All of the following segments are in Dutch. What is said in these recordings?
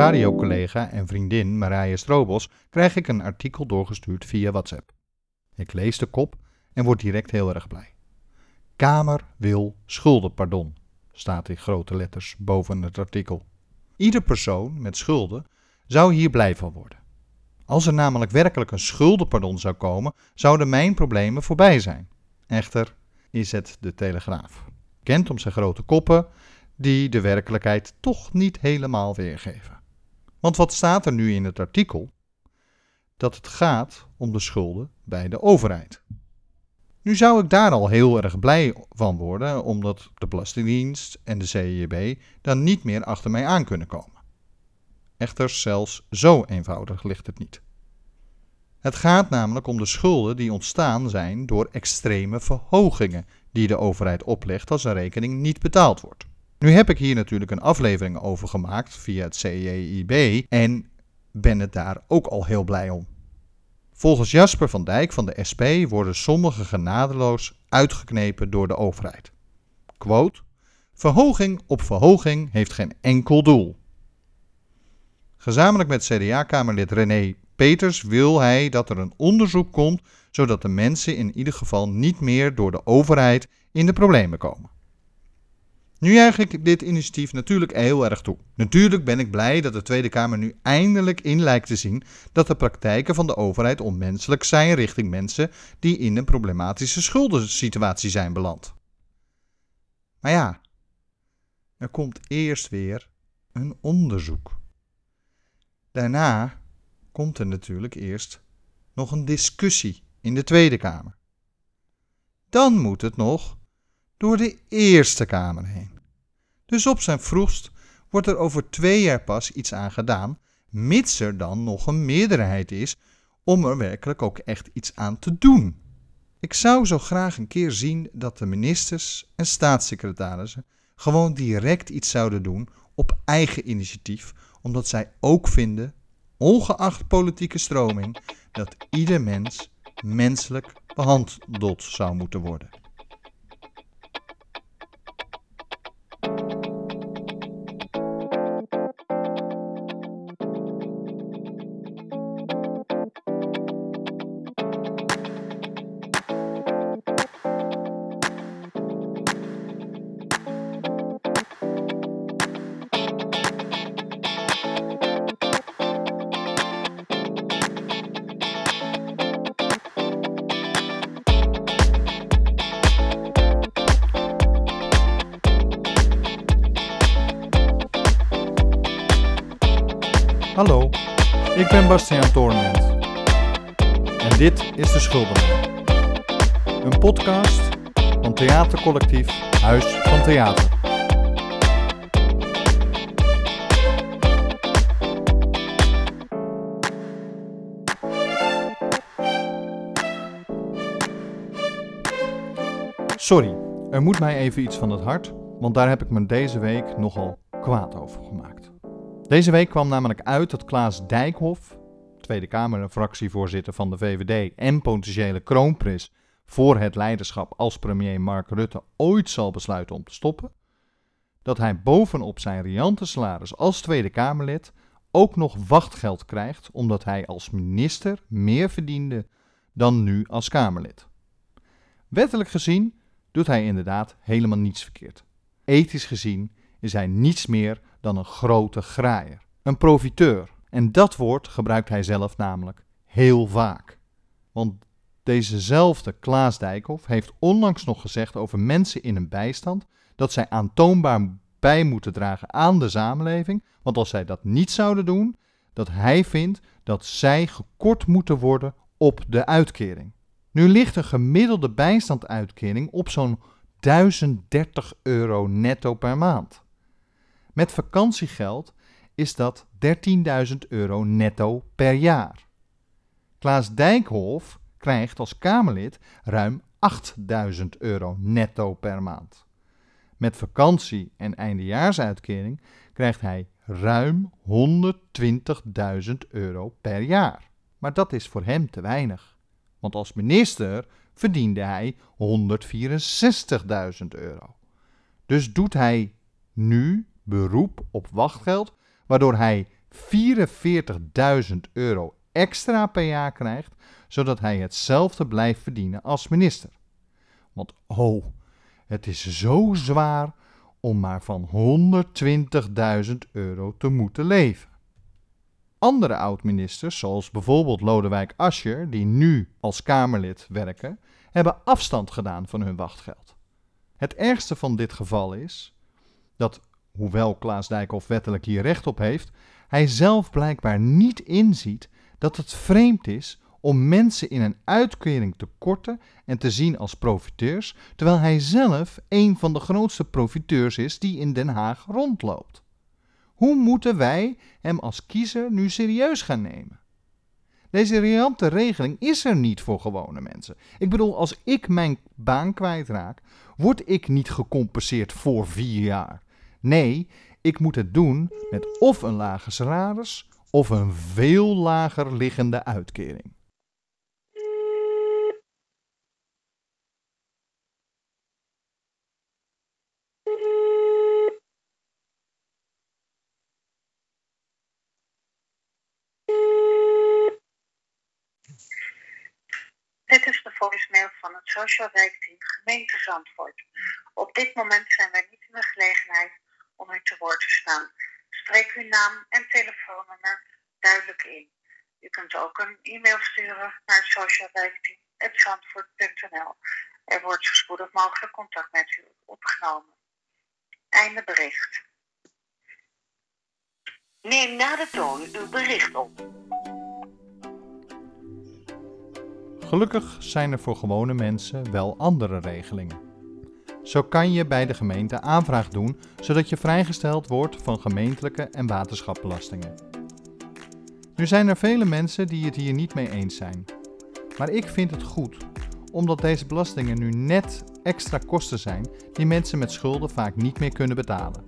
Radiocollega en vriendin Marije Strobos krijg ik een artikel doorgestuurd via WhatsApp. Ik lees de kop en word direct heel erg blij. Kamer wil schuldenpardon, staat in grote letters boven het artikel. Ieder persoon met schulden zou hier blij van worden. Als er namelijk werkelijk een schuldenpardon zou komen, zouden mijn problemen voorbij zijn. Echter is het de Telegraaf. Kent om zijn grote koppen, die de werkelijkheid toch niet helemaal weergeven. Want wat staat er nu in het artikel? Dat het gaat om de schulden bij de overheid. Nu zou ik daar al heel erg blij van worden, omdat de Belastingdienst en de CJB dan niet meer achter mij aan kunnen komen. Echter, zelfs zo eenvoudig ligt het niet. Het gaat namelijk om de schulden die ontstaan zijn door extreme verhogingen die de overheid oplegt als een rekening niet betaald wordt. Nu heb ik hier natuurlijk een aflevering over gemaakt via het CJIB en ben het daar ook al heel blij om. Volgens Jasper van Dijk van de SP worden sommigen genadeloos uitgeknepen door de overheid. Quote: Verhoging op verhoging heeft geen enkel doel. Gezamenlijk met CDA-kamerlid René Peters wil hij dat er een onderzoek komt, zodat de mensen in ieder geval niet meer door de overheid in de problemen komen. Nu juich ik dit initiatief natuurlijk heel erg toe. Natuurlijk ben ik blij dat de Tweede Kamer nu eindelijk in lijkt te zien dat de praktijken van de overheid onmenselijk zijn richting mensen die in een problematische schuldensituatie zijn beland. Maar ja, er komt eerst weer een onderzoek. Daarna komt er natuurlijk eerst nog een discussie in de Tweede Kamer. Dan moet het nog door de Eerste Kamer heen. Dus op zijn vroegst wordt er over twee jaar pas iets aan gedaan, mits er dan nog een meerderheid is om er werkelijk ook echt iets aan te doen. Ik zou zo graag een keer zien dat de ministers en staatssecretarissen gewoon direct iets zouden doen op eigen initiatief, omdat zij ook vinden, ongeacht politieke stroming, dat ieder mens menselijk behandeld zou moeten worden. Dit is De Schuldenaar. Een podcast van theatercollectief Huis van Theater. Sorry, er moet mij even iets van het hart, want daar heb ik me deze week nogal kwaad over gemaakt. Deze week kwam namelijk uit dat Klaas Dijkhoff, Tweede Kamer fractievoorzitter van de VVD en potentiële kroonprins voor het leiderschap als premier Mark Rutte ooit zal besluiten om te stoppen, dat hij bovenop zijn riante salaris als Tweede Kamerlid ook nog wachtgeld krijgt omdat hij als minister meer verdiende dan nu als Kamerlid. Wettelijk gezien doet hij inderdaad helemaal niets verkeerd. Ethisch gezien is hij niets meer dan een grote graaier, een profiteur. En dat woord gebruikt hij zelf namelijk heel vaak. Want dezezelfde Klaas Dijkhoff heeft onlangs nog gezegd over mensen in een bijstand dat zij aantoonbaar bij moeten dragen aan de samenleving, want als zij dat niet zouden doen, dat hij vindt dat zij gekort moeten worden op de uitkering. Nu ligt een gemiddelde bijstandsuitkering op zo'n 1030 euro netto per maand. Met vakantiegeld is dat 13.000 euro netto per jaar. Klaas Dijkhoff krijgt als Kamerlid ruim 8.000 euro netto per maand. Met vakantie- en eindejaarsuitkering krijgt hij ruim 120.000 euro per jaar. Maar dat is voor hem te weinig. Want als minister verdiende hij 164.000 euro. Dus doet hij nu beroep op wachtgeld, waardoor hij 44.000 euro extra per jaar krijgt, zodat hij hetzelfde blijft verdienen als minister. Want oh, het is zo zwaar om maar van 120.000 euro te moeten leven. Andere oud-ministers, zoals bijvoorbeeld Lodewijk Asscher, die nu als Kamerlid werken, hebben afstand gedaan van hun wachtgeld. Het ergste van dit geval is dat, hoewel Klaas Dijkhoff wettelijk hier recht op heeft, hij zelf blijkbaar niet inziet dat het vreemd is om mensen in een uitkering te korten en te zien als profiteurs, terwijl hij zelf een van de grootste profiteurs is die in Den Haag rondloopt. Hoe moeten wij hem als kiezer nu serieus gaan nemen? Deze riante regeling is er niet voor gewone mensen. Ik bedoel, als ik mijn baan kwijtraak, word ik niet gecompenseerd voor vier jaar. Nee, ik moet het doen met of een lager salaris of een veel lager liggende uitkering. Dit is de voicemail van het Social Wijkteam Gemeente Zandvoort. Op dit moment zijn wij niet in de gelegenheid te woord staan. Spreek uw naam en telefoonnummer duidelijk in. U kunt ook een e-mail sturen naar socialwijkteam.zandvoort.nl. Er wordt zo spoedig mogelijk contact met u opgenomen. Einde bericht. Neem na de toon uw bericht op. Gelukkig zijn er voor gewone mensen wel andere regelingen. Zo kan je bij de gemeente aanvraag doen zodat je vrijgesteld wordt van gemeentelijke en waterschapbelastingen. Nu zijn er vele mensen die het hier niet mee eens zijn. Maar ik vind het goed, omdat deze belastingen nu net extra kosten zijn die mensen met schulden vaak niet meer kunnen betalen.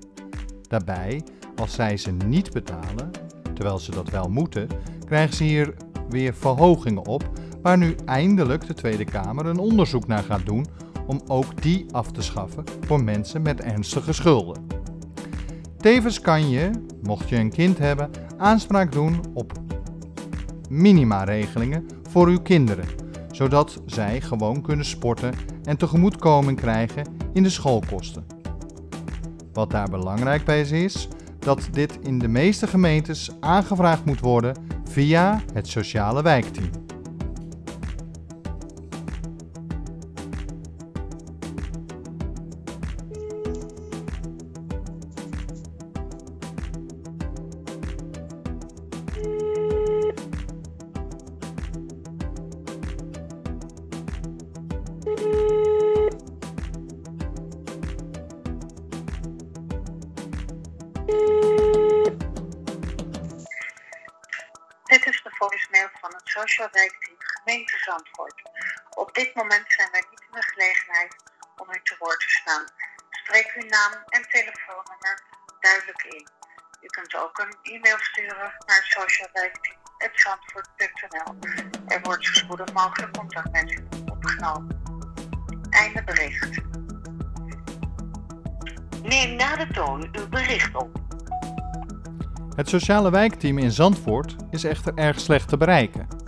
Daarbij, als zij ze niet betalen, terwijl ze dat wel moeten, krijgen ze hier weer verhogingen op waar nu eindelijk de Tweede Kamer een onderzoek naar gaat doen om ook die af te schaffen voor mensen met ernstige schulden. Tevens kan je, mocht je een kind hebben, aanspraak doen op minima-regelingen voor uw kinderen, zodat zij gewoon kunnen sporten en tegemoetkoming krijgen in de schoolkosten. Wat daar belangrijk bij is, is dat dit in de meeste gemeentes aangevraagd moet worden via het sociale wijkteam. Van het Social Wijkteam Gemeente Zandvoort. Op dit moment zijn wij niet in de gelegenheid om u te woord te staan. Spreek uw naam en telefoonnummer duidelijk in. U kunt ook een e-mail sturen naar socialwijkteam.zandvoort.nl. Er wordt zo spoedig mogelijk contact met u opgenomen. Einde bericht. Neem na de toon uw bericht op. Het sociale wijkteam in Zandvoort is echter erg slecht te bereiken.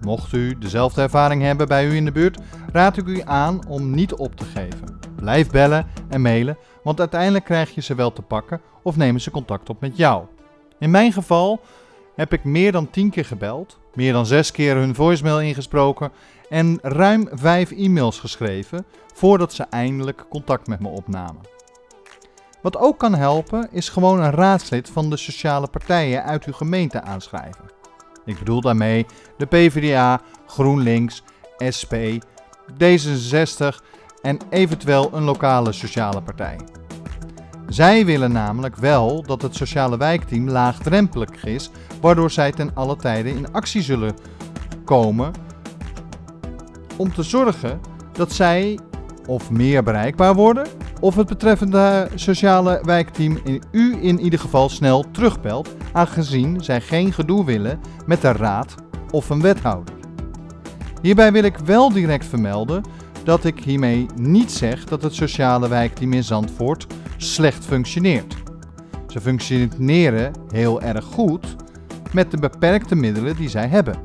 Mocht u dezelfde ervaring hebben bij u in de buurt, raad ik u aan om niet op te geven. Blijf bellen en mailen, want uiteindelijk krijg je ze wel te pakken of nemen ze contact op met jou. In mijn geval heb ik meer dan 10 keer gebeld, meer dan 6 keer hun voicemail ingesproken en ruim 5 e-mails geschreven voordat ze eindelijk contact met me opnamen. Wat ook kan helpen is gewoon een raadslid van de sociale partijen uit uw gemeente aanschrijven. Ik bedoel daarmee de PvdA, GroenLinks, SP, D66 en eventueel een lokale sociale partij. Zij willen namelijk wel dat het sociale wijkteam laagdrempelig is, waardoor zij ten alle tijde in actie zullen komen om te zorgen dat zij of meer bereikbaar worden, of het betreffende sociale wijkteam in u in ieder geval snel terugbelt, aangezien zij geen gedoe willen met de raad of een wethouder. Hierbij wil ik wel direct vermelden dat ik hiermee niet zeg dat het sociale wijkteam in Zandvoort slecht functioneert. Ze functioneren heel erg goed met de beperkte middelen die zij hebben.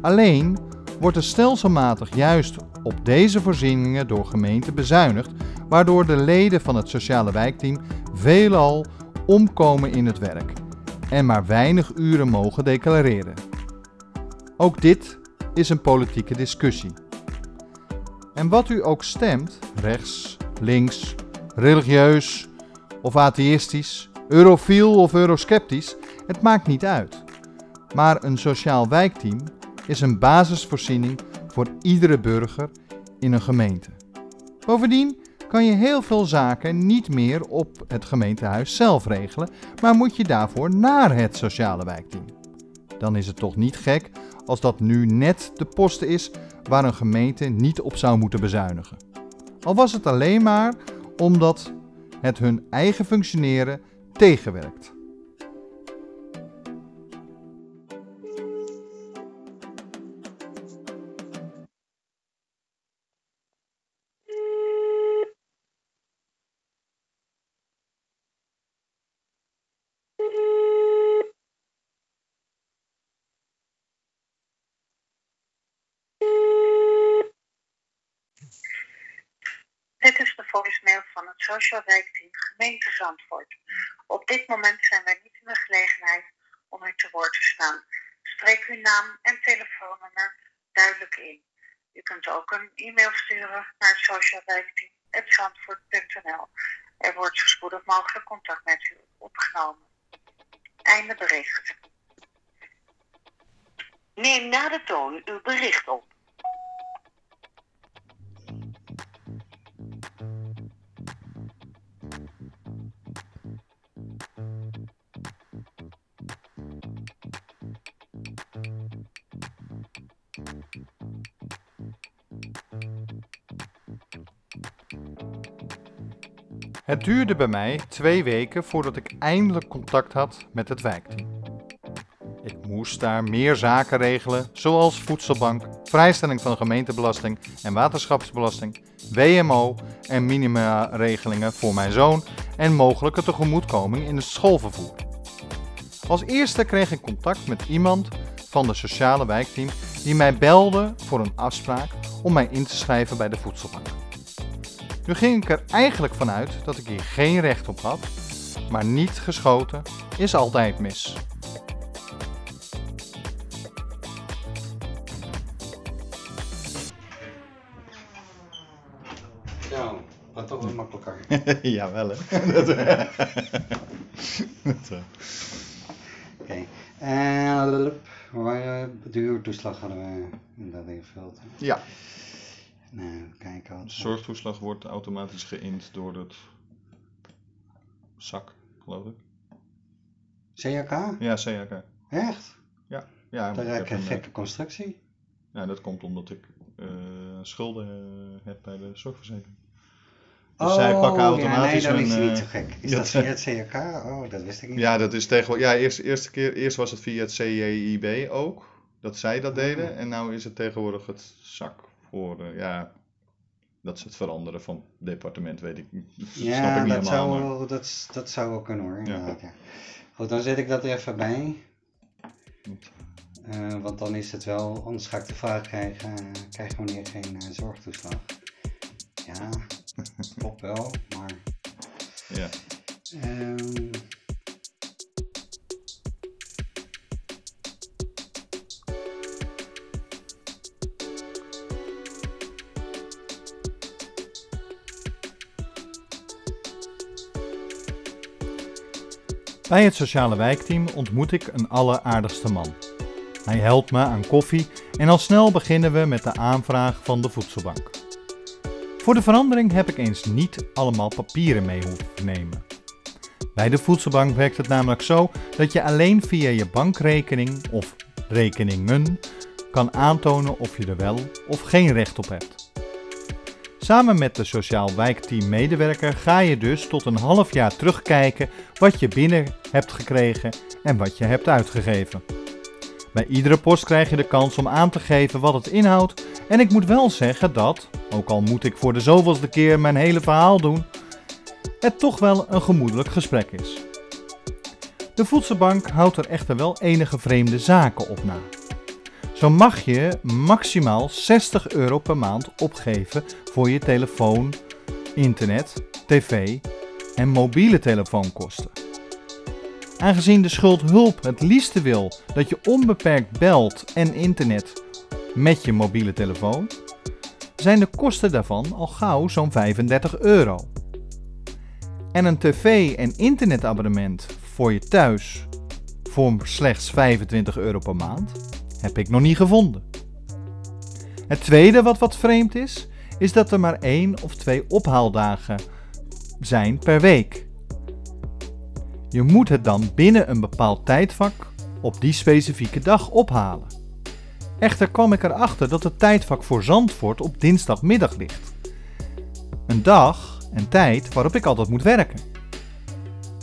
Alleen wordt er stelselmatig juist op deze voorzieningen door gemeenten bezuinigd, waardoor de leden van het sociale wijkteam veelal omkomen in het werk en maar weinig uren mogen declareren. Ook dit is een politieke discussie. En wat u ook stemt, rechts, links, religieus of atheïstisch, eurofiel of eurosceptisch, het maakt niet uit. Maar een sociaal wijkteam is een basisvoorziening voor iedere burger in een gemeente. Bovendien kan je heel veel zaken niet meer op het gemeentehuis zelf regelen, maar moet je daarvoor naar het sociale wijkteam. Dan is het toch niet gek als dat nu net de posten is waar een gemeente niet op zou moeten bezuinigen. Al was het alleen maar omdat het hun eigen functioneren tegenwerkt. Social Gemeente Zandvoort. Op dit moment zijn wij niet in de gelegenheid om u te woord te staan. Spreek uw naam en telefoonnummer duidelijk in. U kunt ook een e-mail sturen naar socialwijkteam.zandvoort.nl. Er wordt zo spoedig mogelijk contact met u opgenomen. Einde bericht. Neem na de toon uw bericht op. Het duurde bij mij twee weken voordat ik eindelijk contact had met het wijkteam. Ik moest daar meer zaken regelen, zoals voedselbank, vrijstelling van gemeentebelasting en waterschapsbelasting, WMO en minima-regelingen voor mijn zoon en mogelijke tegemoetkoming in het schoolvervoer. Als eerste kreeg ik contact met iemand van de sociale wijkteam die mij belde voor een afspraak om mij in te schrijven bij de voedselbank. Nu ging ik er eigenlijk vanuit dat ik hier geen recht op had, maar niet geschoten is altijd mis. Zo, gaat toch wel makkelijker. Jawel hè. Dat, dat, eh. Oké. En waar de huurtoeslag hadden we inderdaad ingevuld. ja, Nou, de zorgtoeslag wordt automatisch geïnd door het zak, geloof ik. CAK? Ja, CAK. Echt? Ja, ja, Dat is een gekke constructie. ja, dat komt omdat ik eh, schulden eh, heb bij de zorgverzekering. Dus oh, zij pakken ja, automatisch nee, dat is niet eh, zo gek. Is dat via het CAK? Oh, dat wist ik niet. Ja, dat is tegenwoordig. Ja, eerst, eerste keer, eerst was het via het CJIB ook. Dat zij dat deden. Oh. En nu is het tegenwoordig het zak voor. eh, ja, dat is het veranderen van departement, weet ik. snap ik niet dat zou, helemaal. wel, dat, dat zou wel kunnen hoor. inderdaad, ja. Goed, dan zet ik dat er even bij. Eh, want dan is het wel, anders ga ik de vraag krijgen, eh, krijg wanneer geen zorgtoeslag? Ja, klopt wel, maar... Ja. ehm, Bij het sociale wijkteam ontmoet ik een alleraardigste man. Hij helpt me aan koffie en al snel beginnen we met de aanvraag van de voedselbank. Voor de verandering heb ik eens niet allemaal papieren mee hoeven nemen. Bij de voedselbank werkt het namelijk zo dat je alleen via je bankrekening of rekeningen kan aantonen of je er wel of geen recht op hebt. Samen met de sociaal wijkteam medewerker ga je dus tot een half jaar terugkijken wat je binnen hebt gekregen en wat je hebt uitgegeven. Bij iedere post krijg je de kans om aan te geven wat het inhoudt en ik moet wel zeggen dat, ook al moet ik voor de zoveelste keer mijn hele verhaal doen, het toch wel een gemoedelijk gesprek is. De voedselbank houdt er echter wel enige vreemde zaken op na. Zo mag je maximaal 60 euro per maand opgeven voor je telefoon, internet, tv en mobiele telefoonkosten. Aangezien de schuldhulp het liefste wil dat je onbeperkt belt en internet met je mobiele telefoon, zijn de kosten daarvan al gauw zo'n 35 euro. En een tv- en internetabonnement voor je thuis voor slechts 25 euro per maand heb ik nog niet gevonden. Het tweede wat wat vreemd is, is dat er maar één of twee ophaaldagen zijn per week. Je moet het dan binnen een bepaald tijdvak op die specifieke dag ophalen. Echter kwam ik erachter dat het tijdvak voor Zandvoort op dinsdagmiddag ligt. Een dag en tijd waarop ik altijd moet werken.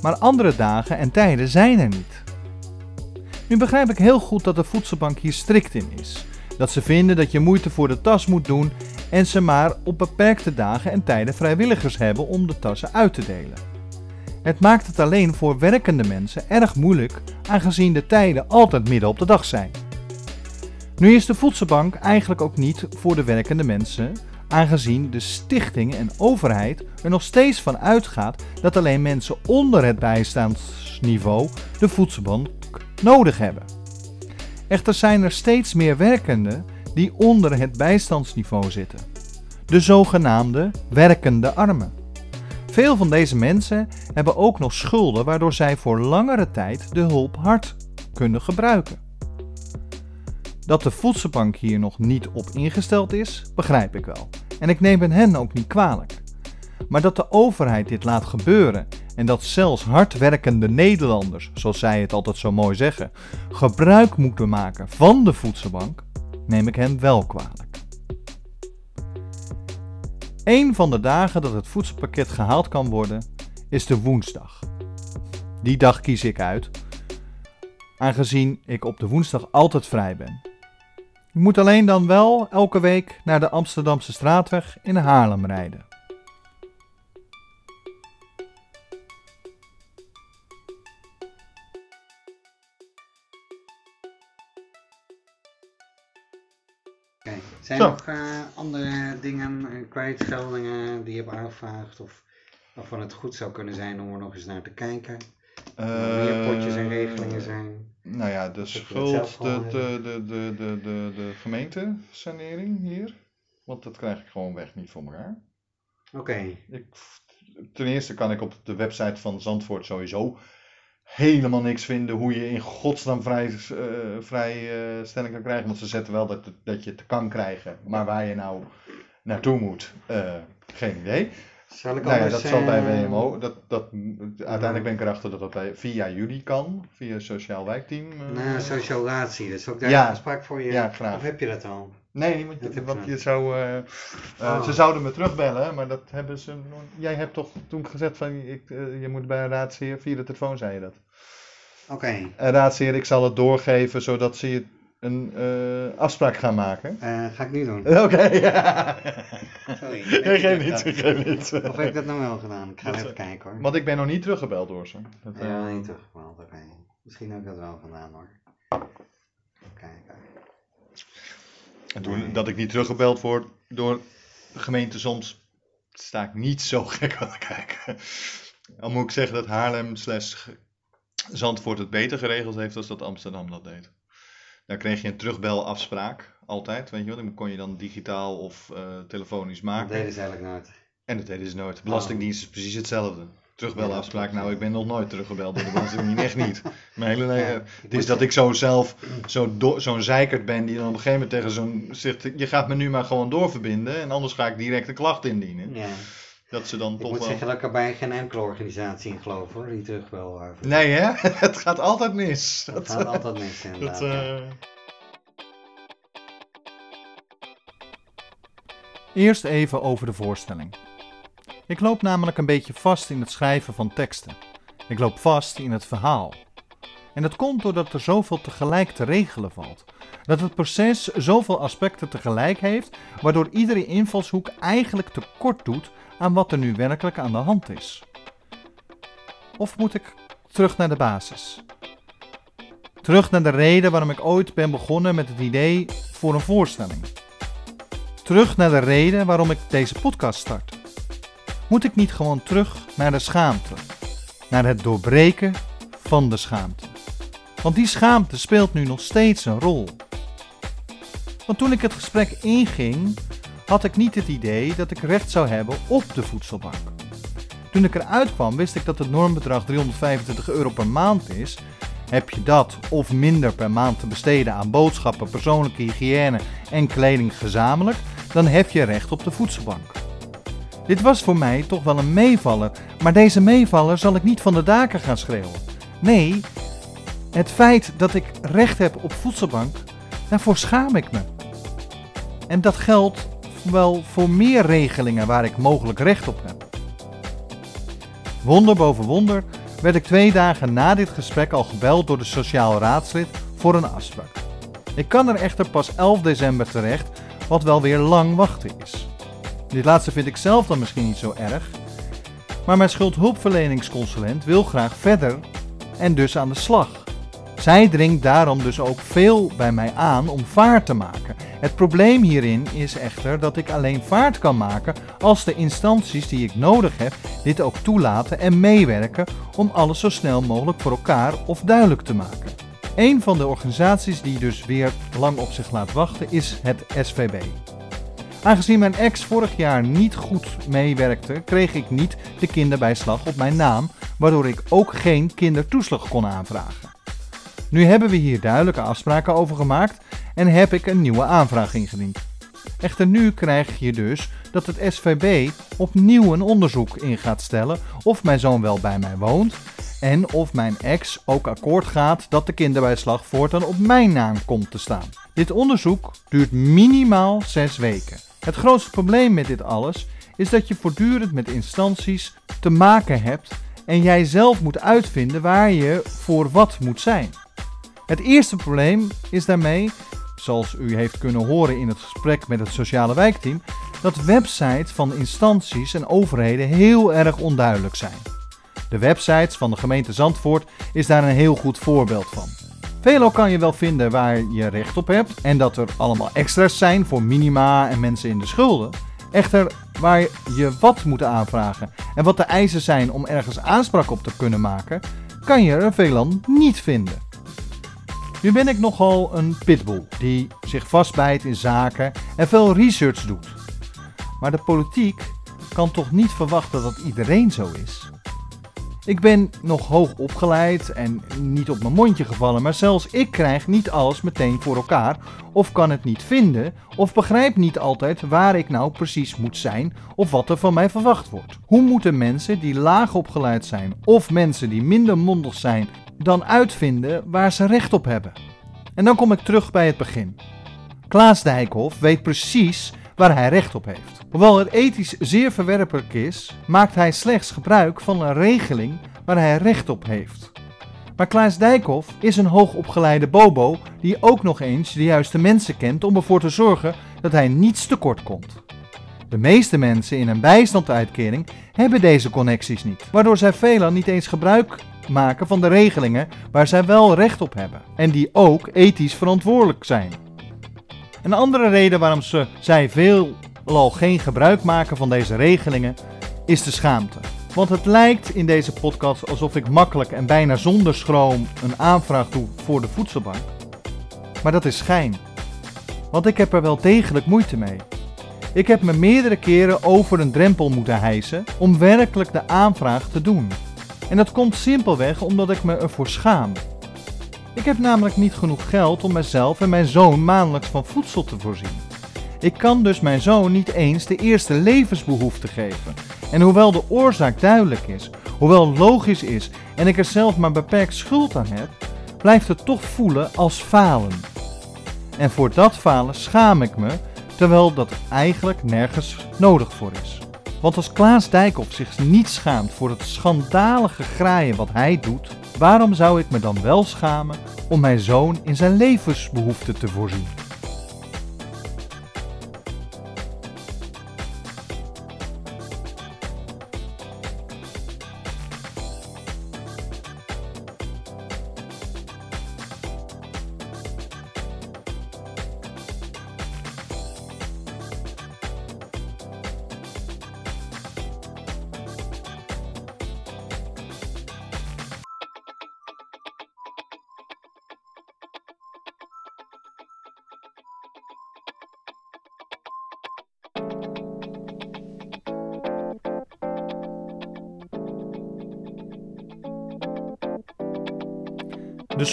Maar andere dagen en tijden zijn er niet. Nu begrijp ik heel goed dat de voedselbank hier strikt in is. Dat ze vinden dat je moeite voor de tas moet doen en ze maar op beperkte dagen en tijden vrijwilligers hebben om de tassen uit te delen. Het maakt het alleen voor werkende mensen erg moeilijk, aangezien de tijden altijd midden op de dag zijn. Nu is de voedselbank eigenlijk ook niet voor de werkende mensen, aangezien de stichting en overheid er nog steeds van uitgaat dat alleen mensen onder het bijstandsniveau de voedselbank nodig hebben. Echter zijn er steeds meer werkenden die onder het bijstandsniveau zitten, de zogenaamde werkende armen. Veel van deze mensen hebben ook nog schulden waardoor zij voor langere tijd de hulp hard kunnen gebruiken. Dat de voedselbank hier nog niet op ingesteld is, begrijp ik wel. En ik neem hen ook niet kwalijk. Maar dat de overheid dit laat gebeuren en dat zelfs hardwerkende Nederlanders, zoals zij het altijd zo mooi zeggen, gebruik moeten maken van de voedselbank, neem ik hen wel kwalijk. Een van de dagen dat het voedselpakket gehaald kan worden, is de woensdag. Die dag kies ik uit, aangezien ik op de woensdag altijd vrij ben. Ik moet alleen dan wel elke week naar de Amsterdamse straatweg in Haarlem rijden. Nog eh, andere dingen, eh, kwijtscheldingen die je hebt aangevraagd? Of waarvan het goed zou kunnen zijn om er nog eens naar te kijken? Er meer potjes en regelingen zijn. Nou ja, de schuld, de, de, de, de, de, de, de gemeentesanering hier. Want dat krijg ik gewoon weg niet voor elkaar. Oké. Ten eerste kan ik op de website van Zandvoort sowieso helemaal niks vinden hoe je in godsnaam vrij, vrijstelling kan krijgen. Want ze zetten wel dat, dat je het kan krijgen. Maar waar je nou naartoe moet, eh, geen idee. Zal ik Nou ja, dat zal bij WMO. Dat, dat, uiteindelijk ben ik erachter dat dat bij, via jullie kan. Via het sociaal wijkteam. eh. Naar socialatie, dus ook daar Ja. een afspraak voor je. Ja, graag. Of heb je dat al? Nee, want, je, want je. zou, eh, eh, Oh. ze zouden me terugbellen, maar dat hebben ze. nog- Jij hebt toch toen gezegd van ik, eh, je moet bij een raadsheer via de telefoon zei je dat. Oké. En raadsheer, ik zal het doorgeven zodat ze je een afspraak gaan maken. Ga ik niet doen. Oké, ja. Sorry. Nee, geef niet, geef niet. Of heb ik dat nou wel gedaan? Ik ga Dat, even kijken hoor. Want ik ben nog niet teruggebeld door ze. Dat, Ja, niet teruggehaald, oké. Misschien heb ik dat wel gedaan hoor. Kijken. En toen dat ik niet teruggebeld word door de gemeente soms, sta ik niet zo gek aan het kijken. Al moet ik zeggen dat Haarlem slash Zandvoort het beter geregeld heeft dan dat Amsterdam dat deed. Daar kreeg je een terugbelafspraak, altijd, weet je wel. Die kon je dan digitaal of eh, telefonisch Dat maken. deden ze eigenlijk nooit. En dat deden ze nooit. Belastingdienst is precies hetzelfde. Terugbelafspraak, dat nou ik ben nog nooit teruggebeld door de Belastingdienst, echt niet. Mijn hele leven. Ja, Het is dat ik zo zelf zo do- zo'n zeikert ben die dan op een gegeven moment tegen zo'n zegt, je gaat me nu maar gewoon doorverbinden en anders ga ik direct een klacht indienen. Ja. Dat ze dan Ik toch moet wel... zeggen dat ik er bij geen enkele organisatie in geloof hoor, die terug wel. eh, Nee hè, het gaat altijd mis. Dat Dat, gaat altijd mis dat, inderdaad. ja. eh, Eerst even over de voorstelling. Ik loop namelijk een beetje vast in het schrijven van teksten. Ik loop vast in het verhaal. En dat komt doordat er zoveel tegelijk te regelen valt. Dat het proces zoveel aspecten tegelijk heeft, waardoor iedere invalshoek eigenlijk tekort doet aan wat er nu werkelijk aan de hand is. Of moet ik terug naar de basis. Terug naar de reden waarom ik ooit ben begonnen met het idee voor een voorstelling. Terug naar de reden waarom ik deze podcast start. Moet ik niet gewoon terug naar de schaamte? Naar het doorbreken van de schaamte. Want die schaamte speelt nu nog steeds een rol. Want toen ik het gesprek inging, had ik niet het idee dat ik recht zou hebben op de voedselbank. Toen ik eruit kwam, wist ik dat het normbedrag 325 euro per maand is. Heb je dat of minder per maand te besteden aan boodschappen, persoonlijke hygiëne en kleding gezamenlijk, dan heb je recht op de voedselbank. Dit was voor mij toch wel een meevaller, maar deze meevaller zal ik niet van de daken gaan schreeuwen. Nee, het feit dat ik recht heb op voedselbank, daarvoor schaam ik me. En dat geldt wel voor meer regelingen waar ik mogelijk recht op heb. Wonder boven wonder werd ik twee dagen na dit gesprek al gebeld door de sociaal raadslid voor een afspraak. Ik kan er echter pas 11 december terecht, wat wel weer lang wachten is. Dit laatste vind ik zelf dan misschien niet zo erg, maar mijn schuldhulpverleningsconsulent wil graag verder en dus aan de slag. Zij dringt daarom dus ook veel bij mij aan om vaart te maken. Het probleem hierin is echter dat ik alleen vaart kan maken als de instanties die ik nodig heb dit ook toelaten en meewerken om alles zo snel mogelijk voor elkaar of duidelijk te maken. Een van de organisaties die dus weer lang op zich laat wachten is het SVB. Aangezien mijn ex vorig jaar niet goed meewerkte, kreeg ik niet de kinderbijslag op mijn naam, waardoor ik ook geen kindertoeslag kon aanvragen. Nu hebben we hier duidelijke afspraken over gemaakt en heb ik een nieuwe aanvraag ingediend. Echter nu krijg je dus dat het SVB opnieuw een onderzoek in gaat stellen of mijn zoon wel bij mij woont en of mijn ex ook akkoord gaat dat de kinderbijslag voortaan op mijn naam komt te staan. Dit onderzoek duurt minimaal 6 weken. Het grootste probleem met dit alles is dat je voortdurend met instanties te maken hebt en jij zelf moet uitvinden waar je voor wat moet zijn. Het eerste probleem is daarmee, zoals u heeft kunnen horen in het gesprek met het sociale wijkteam, dat websites van instanties en overheden heel erg onduidelijk zijn. De websites van de gemeente Zandvoort is daar een heel goed voorbeeld van. Veelal kan je wel vinden waar je recht op hebt en dat er allemaal extra's zijn voor minima en mensen in de schulden. Echter, waar je wat moet aanvragen en wat de eisen zijn om ergens aanspraak op te kunnen maken, kan je er veelal niet vinden. Nu ben ik nogal een pitbull die zich vastbijt in zaken en veel research doet. Maar de politiek kan toch niet verwachten dat iedereen zo is. Ik ben nog hoog opgeleid en niet op mijn mondje gevallen, maar zelfs ik krijg niet alles meteen voor elkaar, of kan het niet vinden, of begrijp niet altijd waar ik nou precies moet zijn of wat er van mij verwacht wordt. Hoe moeten mensen die laag opgeleid zijn of mensen die minder mondig zijn dan uitvinden waar ze recht op hebben. En dan kom ik terug bij het begin. Klaas Dijkhoff weet precies waar hij recht op heeft. Hoewel het ethisch zeer verwerpelijk is, maakt hij slechts gebruik van een regeling waar hij recht op heeft. Maar Klaas Dijkhoff is een hoogopgeleide bobo die ook nog eens de juiste mensen kent om ervoor te zorgen dat hij niets tekort komt. De meeste mensen in een bijstandsuitkering hebben deze connecties niet, waardoor zij veelal niet eens gebruik maken van de regelingen waar zij wel recht op hebben en die ook ethisch verantwoordelijk zijn. Een andere reden waarom ze, zij veelal geen gebruik maken van deze regelingen is de schaamte. Want het lijkt in deze podcast alsof ik makkelijk en bijna zonder schroom een aanvraag doe voor de voedselbank. Maar dat is schijn. Want ik heb er wel degelijk moeite mee. Ik heb me meerdere keren over een drempel moeten hijsen om werkelijk de aanvraag te doen. En dat komt simpelweg omdat ik me ervoor schaam. Ik heb namelijk niet genoeg geld om mezelf en mijn zoon maandelijks van voedsel te voorzien. Ik kan dus mijn zoon niet eens de eerste levensbehoefte geven. En hoewel de oorzaak duidelijk is, hoewel logisch is en ik er zelf maar beperkt schuld aan heb, blijft het toch voelen als falen. En voor dat falen schaam ik me, terwijl dat eigenlijk nergens nodig voor is. Want als Klaas Dijkhoff zich niet schaamt voor het schandalige graaien wat hij doet, waarom zou ik me dan wel schamen om mijn zoon in zijn levensbehoeften te voorzien?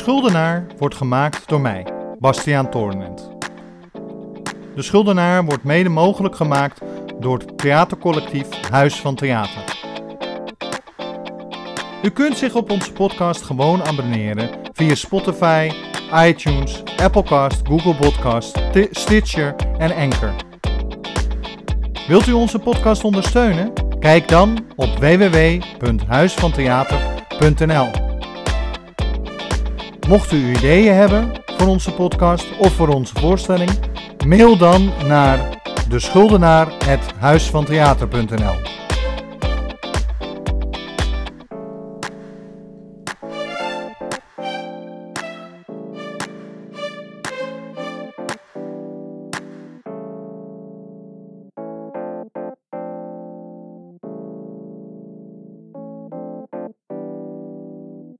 Schuldenaar wordt gemaakt door mij, Bastiaan Toornent. De Schuldenaar wordt mede mogelijk gemaakt door het theatercollectief Huis van Theater. U kunt zich op onze podcast gewoon abonneren via Spotify, iTunes, Applecast, Google Podcast, Stitcher en Anchor. Wilt u onze podcast ondersteunen? Kijk dan op www.huisvantheater.nl. Mocht u ideeën hebben voor onze podcast of voor onze voorstelling, mail dan naar de schuldenaar.huisvantheater.nl.